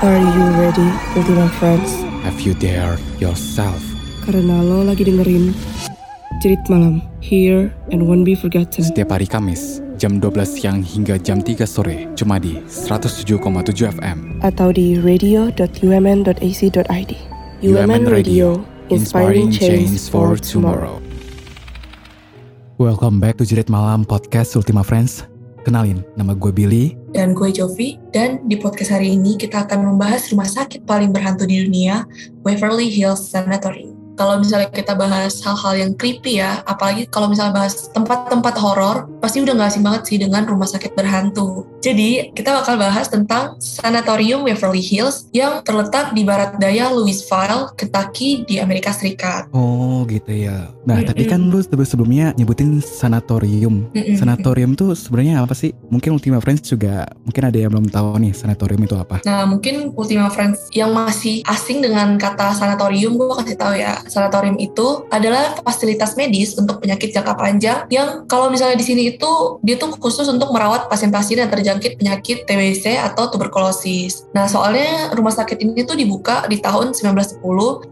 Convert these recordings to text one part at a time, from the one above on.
Are you ready, Ultima Friends? Have you dare yourself? Karena lo lagi dengerin Cerit Malam, here and won't be forgotten. Setiap hari Kamis, jam 12 siang hingga jam 3 sore, cuma di 107,7 FM. Atau di radio.umn.ac.id. UMN Radio, inspiring change for tomorrow. Welcome back to Jerit Malam Podcast Ultima Friends. Kenalin, nama gue Billy. Dan gue Jovi, dan di podcast hari ini kita akan membahas rumah sakit paling berhantu di dunia, Waverly Hills Sanatory kalau misalnya kita bahas hal-hal yang creepy ya, apalagi kalau misalnya bahas tempat-tempat horor, pasti udah gak asing banget sih dengan rumah sakit berhantu. Jadi, kita bakal bahas tentang Sanatorium Waverly Hills yang terletak di barat daya Louisville, Kentucky di Amerika Serikat. Oh, gitu ya. Nah, mm -mm. tadi kan lu sebelumnya nyebutin sanatorium. Mm -mm. Sanatorium tuh sebenarnya apa sih? Mungkin Ultima Friends juga mungkin ada yang belum tahu nih sanatorium itu apa. Nah, mungkin Ultima Friends yang masih asing dengan kata sanatorium, gue kasih tahu ya sanatorium itu adalah fasilitas medis untuk penyakit jangka panjang yang kalau misalnya di sini itu dia tuh khusus untuk merawat pasien-pasien yang terjangkit penyakit TBC atau tuberkulosis. Nah, soalnya rumah sakit ini tuh dibuka di tahun 1910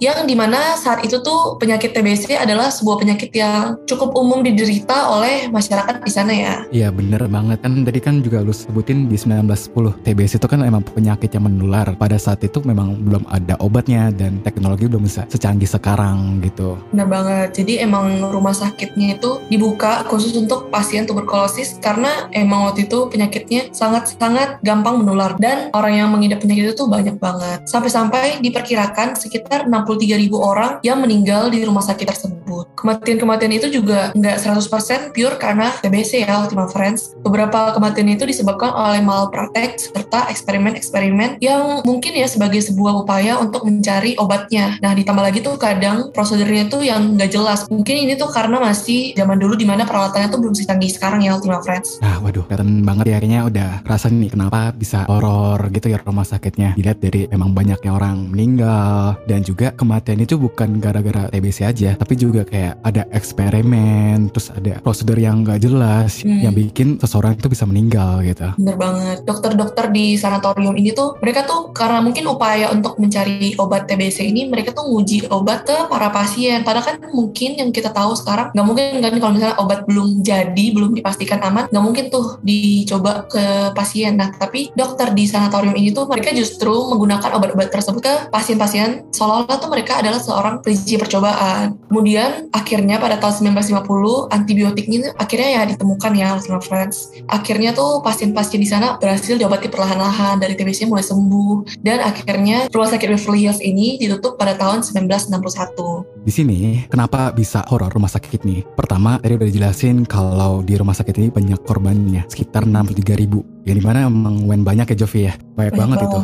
yang di mana saat itu tuh penyakit TBC adalah sebuah penyakit yang cukup umum diderita oleh masyarakat di sana ya. Iya bener banget kan tadi kan juga lu sebutin di 1910 TBC itu kan emang penyakit yang menular. Pada saat itu memang belum ada obatnya dan teknologi belum bisa secanggih sekarang orang gitu. Benar banget. Jadi emang rumah sakitnya itu dibuka khusus untuk pasien tuberkulosis karena emang waktu itu penyakitnya sangat-sangat gampang menular dan orang yang mengidap penyakit itu banyak banget. Sampai-sampai diperkirakan sekitar 63 ribu orang yang meninggal di rumah sakit tersebut. Kematian-kematian itu juga nggak 100% pure karena TBC ya, Ultima Friends. Beberapa kematian itu disebabkan oleh malpraktek serta eksperimen-eksperimen yang mungkin ya sebagai sebuah upaya untuk mencari obatnya. Nah, ditambah lagi tuh kadang yang prosedurnya tuh yang nggak jelas. Mungkin ini tuh karena masih zaman dulu di mana peralatannya tuh belum secanggih sekarang ya Ultima Friends. Nah waduh kelihatan banget ya akhirnya udah kerasa nih kenapa bisa horor gitu ya rumah sakitnya. Dilihat dari memang banyaknya orang meninggal dan juga kematian itu bukan gara-gara TBC aja tapi juga kayak ada eksperimen terus ada prosedur yang nggak jelas hmm. yang bikin seseorang itu bisa meninggal gitu. Bener banget. Dokter-dokter di sanatorium ini tuh mereka tuh karena mungkin upaya untuk mencari obat TBC ini mereka tuh nguji obat ke para pasien. Padahal kan mungkin yang kita tahu sekarang nggak mungkin kan kalau misalnya obat belum jadi, belum dipastikan aman, nggak mungkin tuh dicoba ke pasien. Nah, tapi dokter di sanatorium ini tuh mereka justru menggunakan obat-obat tersebut ke pasien-pasien seolah-olah tuh mereka adalah seorang kelinci percobaan. Kemudian akhirnya pada tahun 1950 antibiotik ini akhirnya ya ditemukan ya Ultima Friends. Akhirnya tuh pasien-pasien di sana berhasil diobati perlahan-lahan dari TBC mulai sembuh dan akhirnya rumah sakit Beverly Hills ini ditutup pada tahun 1961 gitu. Di sini, kenapa bisa horor rumah sakit nih? Pertama, tadi udah dijelasin kalau di rumah sakit ini banyak korbannya, sekitar 63 ribu. Yang di mana emang wen banyak ya Jovi ya, banyak, banyak banget itu.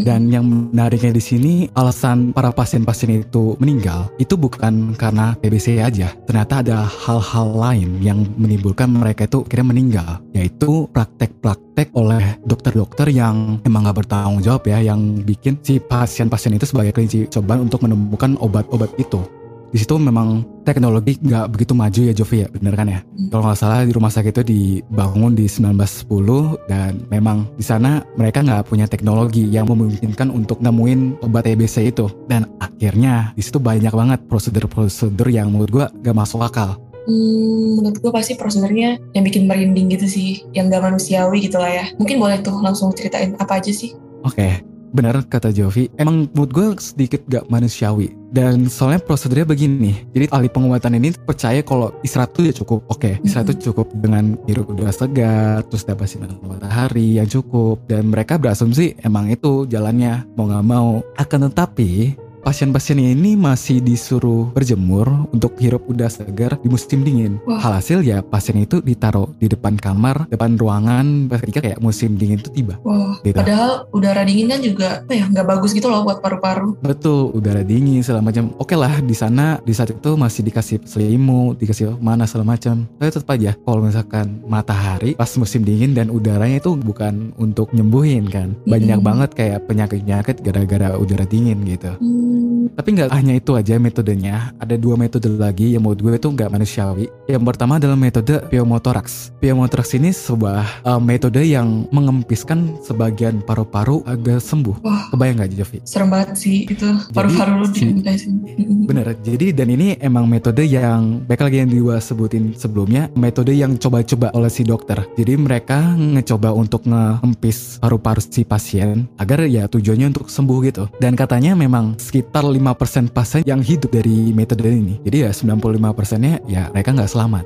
Dan yang menariknya di sini, alasan para pasien-pasien itu meninggal, itu bukan karena TBC aja. Ternyata ada hal-hal lain yang menimbulkan mereka itu kira meninggal, yaitu praktek-praktek oleh dokter-dokter yang emang gak bertanggung jawab ya, yang bikin si pasien-pasien itu sebagai kelinci cobaan untuk menemukan obat-obat itu di situ memang teknologi nggak begitu maju ya Jovi ya bener kan ya hmm. kalau nggak salah di rumah sakit itu dibangun di 1910 dan memang di sana mereka nggak punya teknologi yang memungkinkan untuk nemuin obat TBC itu dan akhirnya di situ banyak banget prosedur-prosedur yang menurut gua gak masuk akal Hmm, menurut gue pasti prosedurnya yang bikin merinding gitu sih, yang gak manusiawi gitu lah ya. Mungkin boleh tuh langsung ceritain apa aja sih? Oke, okay benar kata Jovi, emang mood gue sedikit gak manusiawi. Dan soalnya prosedurnya begini, jadi ahli pengobatan ini percaya kalau istirahat itu ya cukup. Oke, okay, istirahat itu cukup dengan hirup udara segar, terus dapat sinar matahari yang cukup. Dan mereka berasumsi emang itu jalannya, mau gak mau. Akan tetapi, pasien-pasien ini masih disuruh berjemur untuk hirup udara segar di musim dingin. Wah. Halhasil ya pasien itu ditaruh di depan kamar, depan ruangan ketika kayak musim dingin itu tiba. Wah, gitu. padahal udara dingin kan juga apa ya nggak bagus gitu loh buat paru-paru. Betul, udara dingin segala macam. Oke lah di sana di saat itu masih dikasih selimut, dikasih mana segala macam. Tapi tetap aja kalau misalkan matahari pas musim dingin dan udaranya itu bukan untuk nyembuhin kan. Banyak hmm. banget kayak penyakit-penyakit gara-gara udara dingin gitu. Hmm Tapi nggak hanya itu aja metodenya. Ada dua metode lagi yang menurut gue itu nggak manusiawi. Yang pertama adalah metode pyomotorax. Pyomotorax ini sebuah uh, metode yang mengempiskan sebagian paru-paru agar sembuh. Wah. Kebayang nggak Jovi? Serem banget sih itu paru-paru lu si-. Bener. Jadi dan ini emang metode yang baik lagi yang gue sebutin sebelumnya, metode yang coba-coba oleh si dokter. Jadi mereka ngecoba untuk ngempis paru-paru si pasien agar ya tujuannya untuk sembuh gitu. Dan katanya memang sekitar 5% pasien yang hidup dari metode ini. Jadi ya 95%-nya ya mereka nggak selamat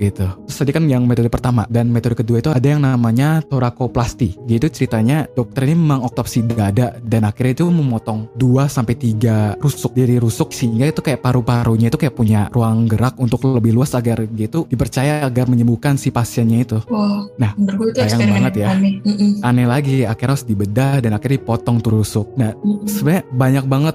gitu. Terus tadi kan yang metode pertama dan metode kedua itu ada yang namanya torakoplasti. Jadi itu ceritanya dokter ini mengotopsi dada dan akhirnya itu memotong 2 sampai 3 rusuk dari rusuk sehingga itu kayak paru-parunya itu kayak punya ruang gerak untuk lebih luas agar gitu dipercaya agar menyembuhkan si pasiennya itu. Wah, Nah, itu sayang eksperimen banget ya. aneh. Mm-mm. Aneh lagi akhirnya harus dibedah dan akhirnya dipotong tuh rusuk. Nah, Mm-mm. sebenarnya banyak banget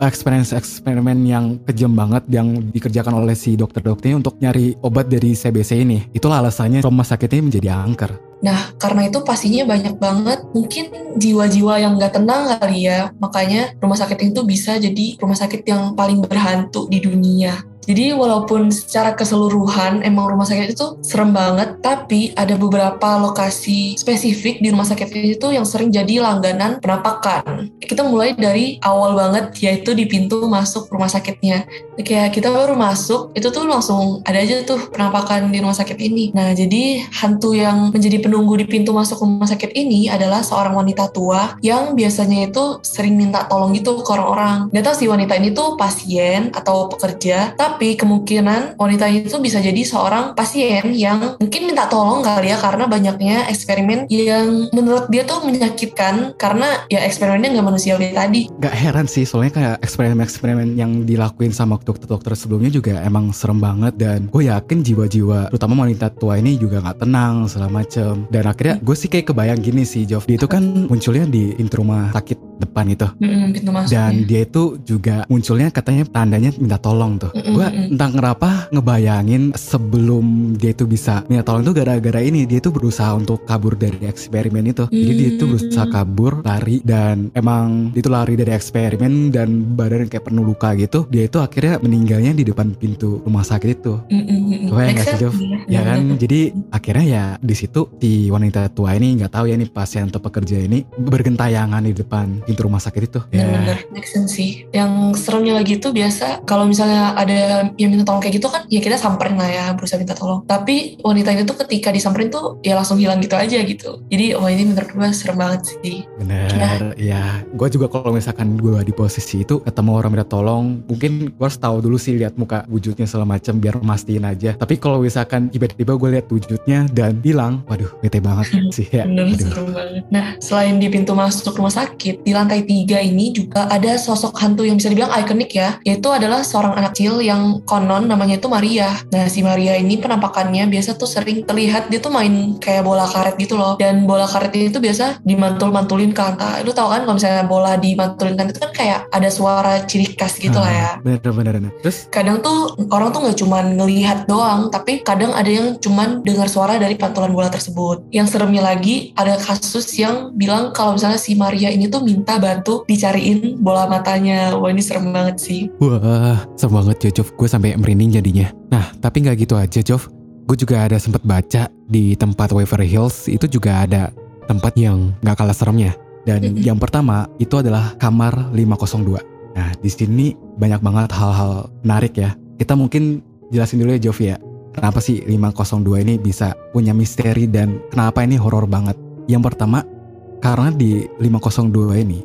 eksperimen-eksperimen yang kejam banget yang dikerjakan oleh si dokter-dokternya untuk nyari obat dari CBC ini. Itulah alasannya rumah sakit menjadi angker. Nah, karena itu pastinya banyak banget mungkin jiwa-jiwa yang nggak tenang kali ya. Makanya rumah sakit itu bisa jadi rumah sakit yang paling berhantu di dunia. Jadi walaupun secara keseluruhan emang rumah sakit itu serem banget, tapi ada beberapa lokasi spesifik di rumah sakit itu yang sering jadi langganan penampakan. Kita mulai dari awal banget yaitu di pintu masuk rumah sakitnya. Kayak kita baru masuk, itu tuh langsung ada aja tuh penampakan di rumah sakit ini. Nah, jadi hantu yang menjadi penunggu di pintu masuk rumah sakit ini adalah seorang wanita tua yang biasanya itu sering minta tolong gitu ke orang-orang. Gak tahu sih wanita ini tuh pasien atau pekerja, tapi kemungkinan wanita itu bisa jadi seorang pasien yang mungkin minta tolong kali ya karena banyaknya eksperimen yang menurut dia tuh menyakitkan karena ya eksperimennya nggak manusiawi tadi. Gak heran sih, soalnya kayak eksperimen-eksperimen yang dilakuin sama dokter-dokter sebelumnya juga emang serem banget dan gue yakin jiwa-jiwa, terutama wanita tua ini juga gak tenang segala macem. Dan akhirnya gue sih kayak kebayang gini sih, Jov. Dia itu kan munculnya di pintu rumah sakit depan itu. Pintu masuk. Dan dia itu juga munculnya katanya tandanya minta tolong tuh. Mm-mm, Gue mm. entah kenapa ngebayangin sebelum dia itu bisa minta tolong tuh gara-gara ini dia itu berusaha untuk kabur dari eksperimen itu. Jadi dia itu Hmm. berusaha kabur, lari dan emang dia itu lari dari eksperimen dan badan kayak penuh luka gitu. Dia itu akhirnya meninggalnya di depan pintu rumah sakit itu. Mm-mm. Kebayang Make gak sih, Jov? Ya kan, jadi akhirnya ya di situ si wanita tua ini nggak tahu ya nih pasien atau pekerja ini bergentayangan di depan pintu rumah sakit itu. Ya, Bener-bener make sense sih. Yang seremnya lagi tuh biasa kalau misalnya ada yang minta tolong kayak gitu kan ya kita samperin lah ya berusaha minta tolong. Tapi wanita ini tuh ketika disamperin tuh ya langsung hilang gitu aja gitu. Jadi wah ini menurut gue serem banget sih. Bener, ya. Gue juga kalau misalkan gue di posisi itu ketemu orang minta tolong, mungkin gue harus tahu dulu sih lihat muka wujudnya segala macam biar mastiin aja. Tapi kalau misalkan tiba-tiba gue lihat wujudnya dan hilang, waduh, bete banget sih ya. Bener Aduh. serem banget. Nah selain di pintu masuk rumah sakit, di lantai tiga ini juga ada sosok hantu yang bisa dibilang ikonik ya. Yaitu adalah seorang anak kecil yang konon namanya itu Maria. Nah si Maria ini penampakannya biasa tuh sering terlihat dia tuh main kayak bola karet gitu loh. Dan bola karet ini tuh biasa dimantul-mantulin ke angka. Lu tau kan kalau misalnya bola dimantulin kan itu kan kayak ada suara ciri khas gitu lah ya. Ah, Bener, bener, bener. Terus Kadang tuh orang tuh nggak cuman ngelihat doang, tapi kadang ada yang cuman dengar suara dari pantulan bola tersebut. Yang seremnya lagi ada kasus yang bilang kalau misalnya si Maria ini tuh minta bantu dicariin bola matanya. Wah ini serem banget sih. Wah, serem banget ya Jov. Gue sampai merinding jadinya. Nah, tapi nggak gitu aja Jov. Gue juga ada sempat baca di tempat Waverly Hills itu juga ada tempat yang nggak kalah seremnya. Dan yang pertama itu adalah kamar 502. Nah, di sini banyak banget hal-hal menarik ya. Kita mungkin jelasin dulu ya Jov ya. Kenapa sih 502 ini bisa punya misteri dan kenapa ini horor banget? Yang pertama, karena di 502 ini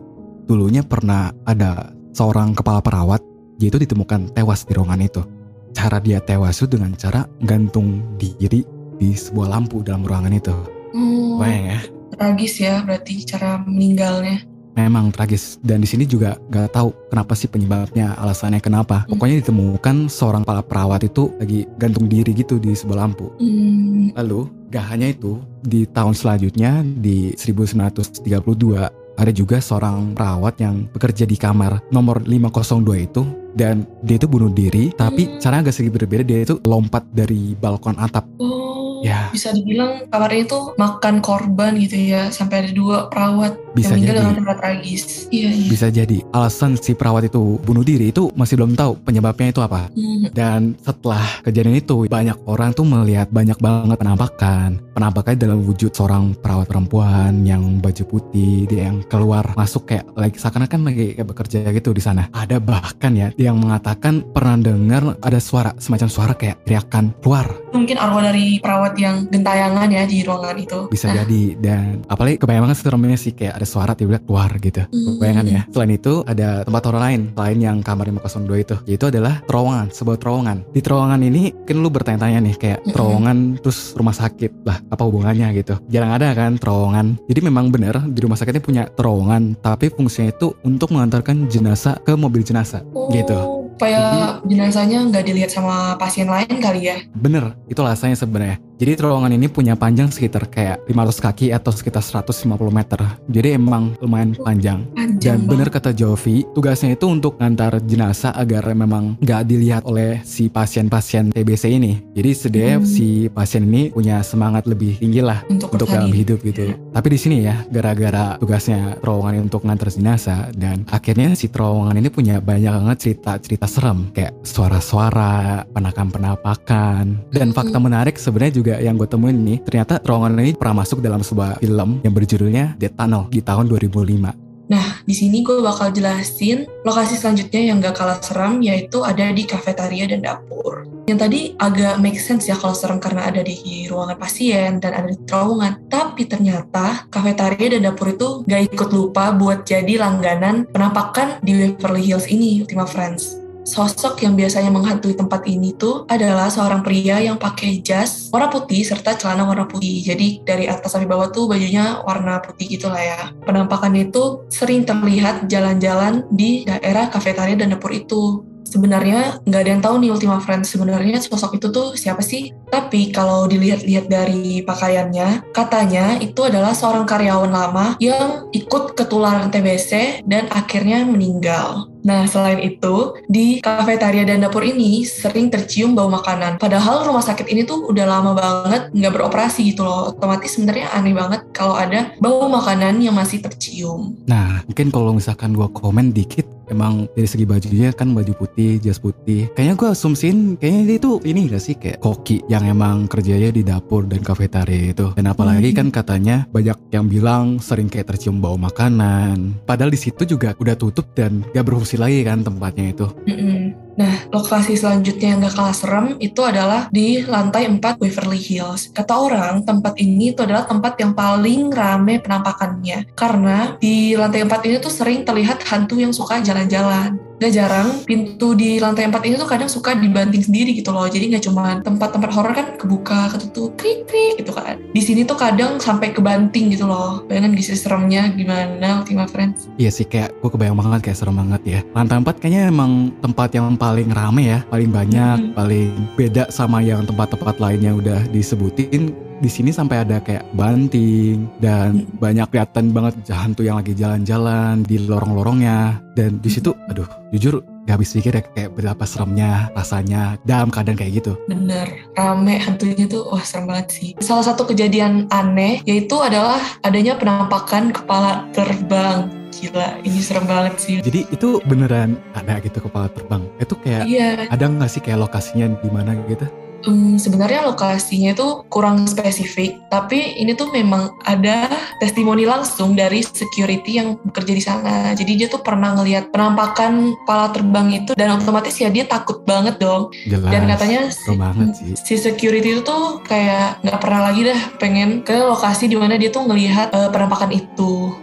dulunya pernah ada seorang kepala perawat dia itu ditemukan tewas di ruangan itu. Cara dia tewas itu dengan cara gantung diri di sebuah lampu dalam ruangan itu. Hmm, Bayang ya, tragis ya berarti cara meninggalnya. Memang tragis. Dan di sini juga gak tahu kenapa sih penyebabnya, alasannya kenapa. Hmm. Pokoknya ditemukan seorang kepala perawat itu lagi gantung diri gitu di sebuah lampu. Hmm, Lalu, gak hanya itu, di tahun selanjutnya di 1932 ada juga seorang perawat yang bekerja di kamar nomor 502 itu dan dia itu bunuh diri tapi Hmm. caranya agak sedikit berbeda dia itu lompat dari balkon atap oh Ya. bisa dibilang kamar ini tuh makan korban gitu ya sampai ada dua perawat Bisa yang meninggal jadi. dengan cara tragis. Iya iya. Bisa jadi alasan si perawat itu bunuh diri itu masih belum tahu penyebabnya itu apa. Hmm, Dan setelah kejadian itu banyak orang tuh melihat banyak banget penampakan. Penampakan dalam wujud seorang perawat perempuan yang baju putih dia yang keluar masuk kayak lagi seakan-akan lagi kayak bekerja gitu di sana. Ada bahkan ya yang mengatakan pernah dengar ada suara semacam suara kayak teriakan keluar Mungkin arwah dari perawat yang gentayangan ya di ruangan itu. bisa Nah, jadi dan apalagi kebayang banget seremnya sih kayak ada suara tiba-tiba keluar gitu. Hmm. Bayangan ya. Selain itu ada tempat horor lain selain yang kamar 502 itu yaitu adalah terowongan, sebuah terowongan. Di terowongan ini mungkin lu bertanya-tanya nih kayak Mm-mm. terowongan terus rumah sakit lah apa hubungannya gitu. Jarang ada kan terowongan. Jadi memang benar di rumah sakitnya punya terowongan tapi fungsinya itu untuk mengantarkan jenazah ke mobil jenazah Oh, gitu. Supaya jenazahnya nggak dilihat sama pasien lain kali ya. Bener, itu alasannya sebenarnya. Jadi terowongan ini punya panjang sekitar kayak 500 kaki atau sekitar 150 meter. Jadi emang lumayan panjang. Panjang Dan bener kata Jovi, tugasnya itu untuk ngantar jenazah agar memang nggak dilihat oleh si pasien-pasien TBC ini. Jadi sedia Hmm. si pasien ini punya semangat lebih tinggi lah untuk, untuk dalam hidup gitu. Tapi di sini ya, gara-gara tugasnya terowongan ini untuk ngantar jenazah dan akhirnya si terowongan ini punya banyak banget cerita-cerita serem kayak suara-suara, penakan-penapakan. Dan Hmm. fakta menarik sebenarnya juga yang gue temuin nih, ternyata terowongan ini pernah masuk dalam sebuah film yang berjudulnya Dead Tunnel di tahun 2005. Nah, di sini gue bakal jelasin lokasi selanjutnya yang gak kalah seram, yaitu ada di kafetaria dan dapur. Yang tadi agak make sense ya kalau serem karena ada di ruangan pasien dan ada di terowongan. Tapi ternyata kafetaria dan dapur itu gak ikut lupa buat jadi langganan penampakan di Beverly Hills ini, Ultima Friends. Sosok yang biasanya menghantui tempat ini tuh adalah seorang pria yang pakai jas warna putih serta celana warna putih. Jadi dari atas sampai bawah tuh bajunya warna putih gitu lah ya. Penampakan itu sering terlihat jalan-jalan di daerah kafetaria dan dapur itu. Sebenarnya nggak ada yang tahu nih Ultima Friends sebenarnya sosok itu tuh siapa sih? Tapi kalau dilihat-lihat dari pakaiannya, katanya itu adalah seorang karyawan lama yang ikut ketularan TBC dan akhirnya meninggal. Nah, selain itu, di kafetaria dan dapur ini sering tercium bau makanan. Padahal rumah sakit ini tuh udah lama banget nggak beroperasi gitu loh. Otomatis sebenarnya aneh banget kalau ada bau makanan yang masih tercium. Nah, mungkin kalau misalkan gua komen dikit, emang dari segi bajunya kan baju putih, jas putih. Kayaknya gua asumsiin, kayaknya dia itu ini gak sih kayak koki yang emang kerjanya di dapur dan kafetaria itu. Dan apalagi Hmm. kan katanya banyak yang bilang sering kayak tercium bau makanan. Padahal di situ juga udah tutup dan gak berfungsi lagi kan tempatnya itu. Mm-mm. Nah, lokasi selanjutnya yang gak kalah serem itu adalah di lantai 4 Beverly Hills. Kata orang, tempat ini itu adalah tempat yang paling rame penampakannya. Karena di lantai 4 ini tuh sering terlihat hantu yang suka jalan-jalan. Gak jarang, pintu di lantai 4 ini tuh kadang suka dibanting sendiri gitu loh. Jadi gak cuma tempat-tempat horor kan kebuka, ketutup, krik-krik gitu kan. Di sini tuh kadang sampai kebanting gitu loh. Bayangin gisi seremnya gimana Ultima Friends. Iya sih kayak gue kebayang banget kayak serem banget ya. Lantai 4 kayaknya emang tempat yang paling rame ya, paling banyak, Mhm. paling beda sama yang tempat-tempat lainnya udah disebutin. Di sini sampai ada kayak banting dan Mhm. banyak kelihatan banget hantu yang lagi jalan-jalan di lorong-lorongnya. Dan di situ, aduh, jujur gak habis pikir ya kayak berapa seremnya rasanya dalam keadaan kayak gitu. Bener, rame hantunya tuh, wah serem banget sih. Salah satu kejadian aneh yaitu adalah adanya penampakan kepala terbang. Gila, ini serem banget sih. Jadi itu beneran ada gitu kepala terbang. Itu kayak Iya, ada nggak sih kayak lokasinya di mana gitu? em, sebenarnya lokasinya itu kurang spesifik, tapi ini tuh memang ada testimoni langsung dari security yang bekerja di sana. Jadi dia tuh pernah ngelihat penampakan kepala terbang itu dan otomatis ya dia takut banget dong. Jelas. Dan katanya si, sih. si security itu tuh kayak nggak pernah lagi dah pengen ke lokasi di mana dia tuh ngelihat eh, penampakan itu.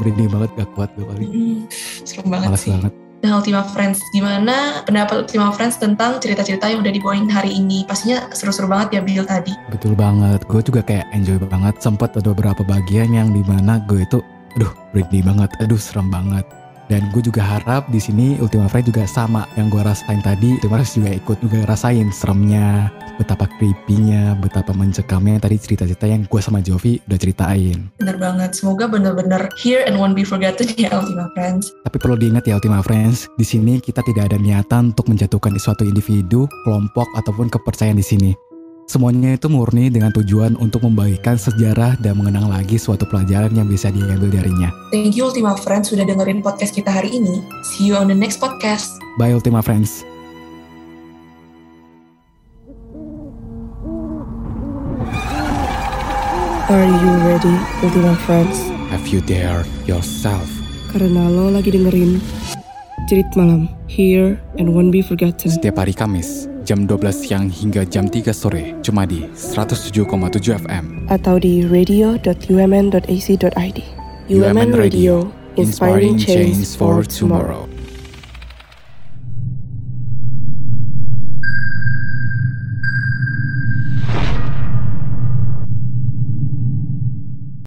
Merinding banget gak kuat gue kali. Mm, serem banget males sih. banget. Nah, Ultima Friends, gimana pendapat Ultima Friends tentang cerita-cerita yang udah dibawain hari ini? Pastinya seru-seru banget ya Bill tadi. betul banget. Gue juga kayak enjoy banget. Sempet ada beberapa bagian yang di mana gue itu aduh merinding banget. Aduh serem banget dan gue juga harap di sini Ultima Friends juga sama yang gue rasain tadi Ultima Friends juga ikut juga rasain seremnya betapa creepy-nya betapa mencekamnya tadi cerita-cerita yang gue sama Jovi udah ceritain Bener banget. Semoga bener-bener here and won't be forgotten ya Ultima Friends. Tapi perlu diingat ya Ultima Friends, di sini kita tidak ada niatan untuk menjatuhkan suatu individu, kelompok ataupun kepercayaan di sini. Semuanya itu murni dengan tujuan untuk membagikan sejarah dan mengenang lagi suatu pelajaran yang bisa diambil darinya. Thank you Ultima Friends sudah dengerin podcast kita hari ini. See you on the next podcast. Bye Ultima Friends. Are you ready, Ultima Friends? Have you dared yourself? Karena lo lagi dengerin Cerit Malam, Here and Won't Be Forgotten. Setiap hari Kamis, jam 12 siang hingga jam 3 sore, cuma di 107,7 FM. Atau di radio.umn.ac.id. UMN Radio, inspiring change for tomorrow.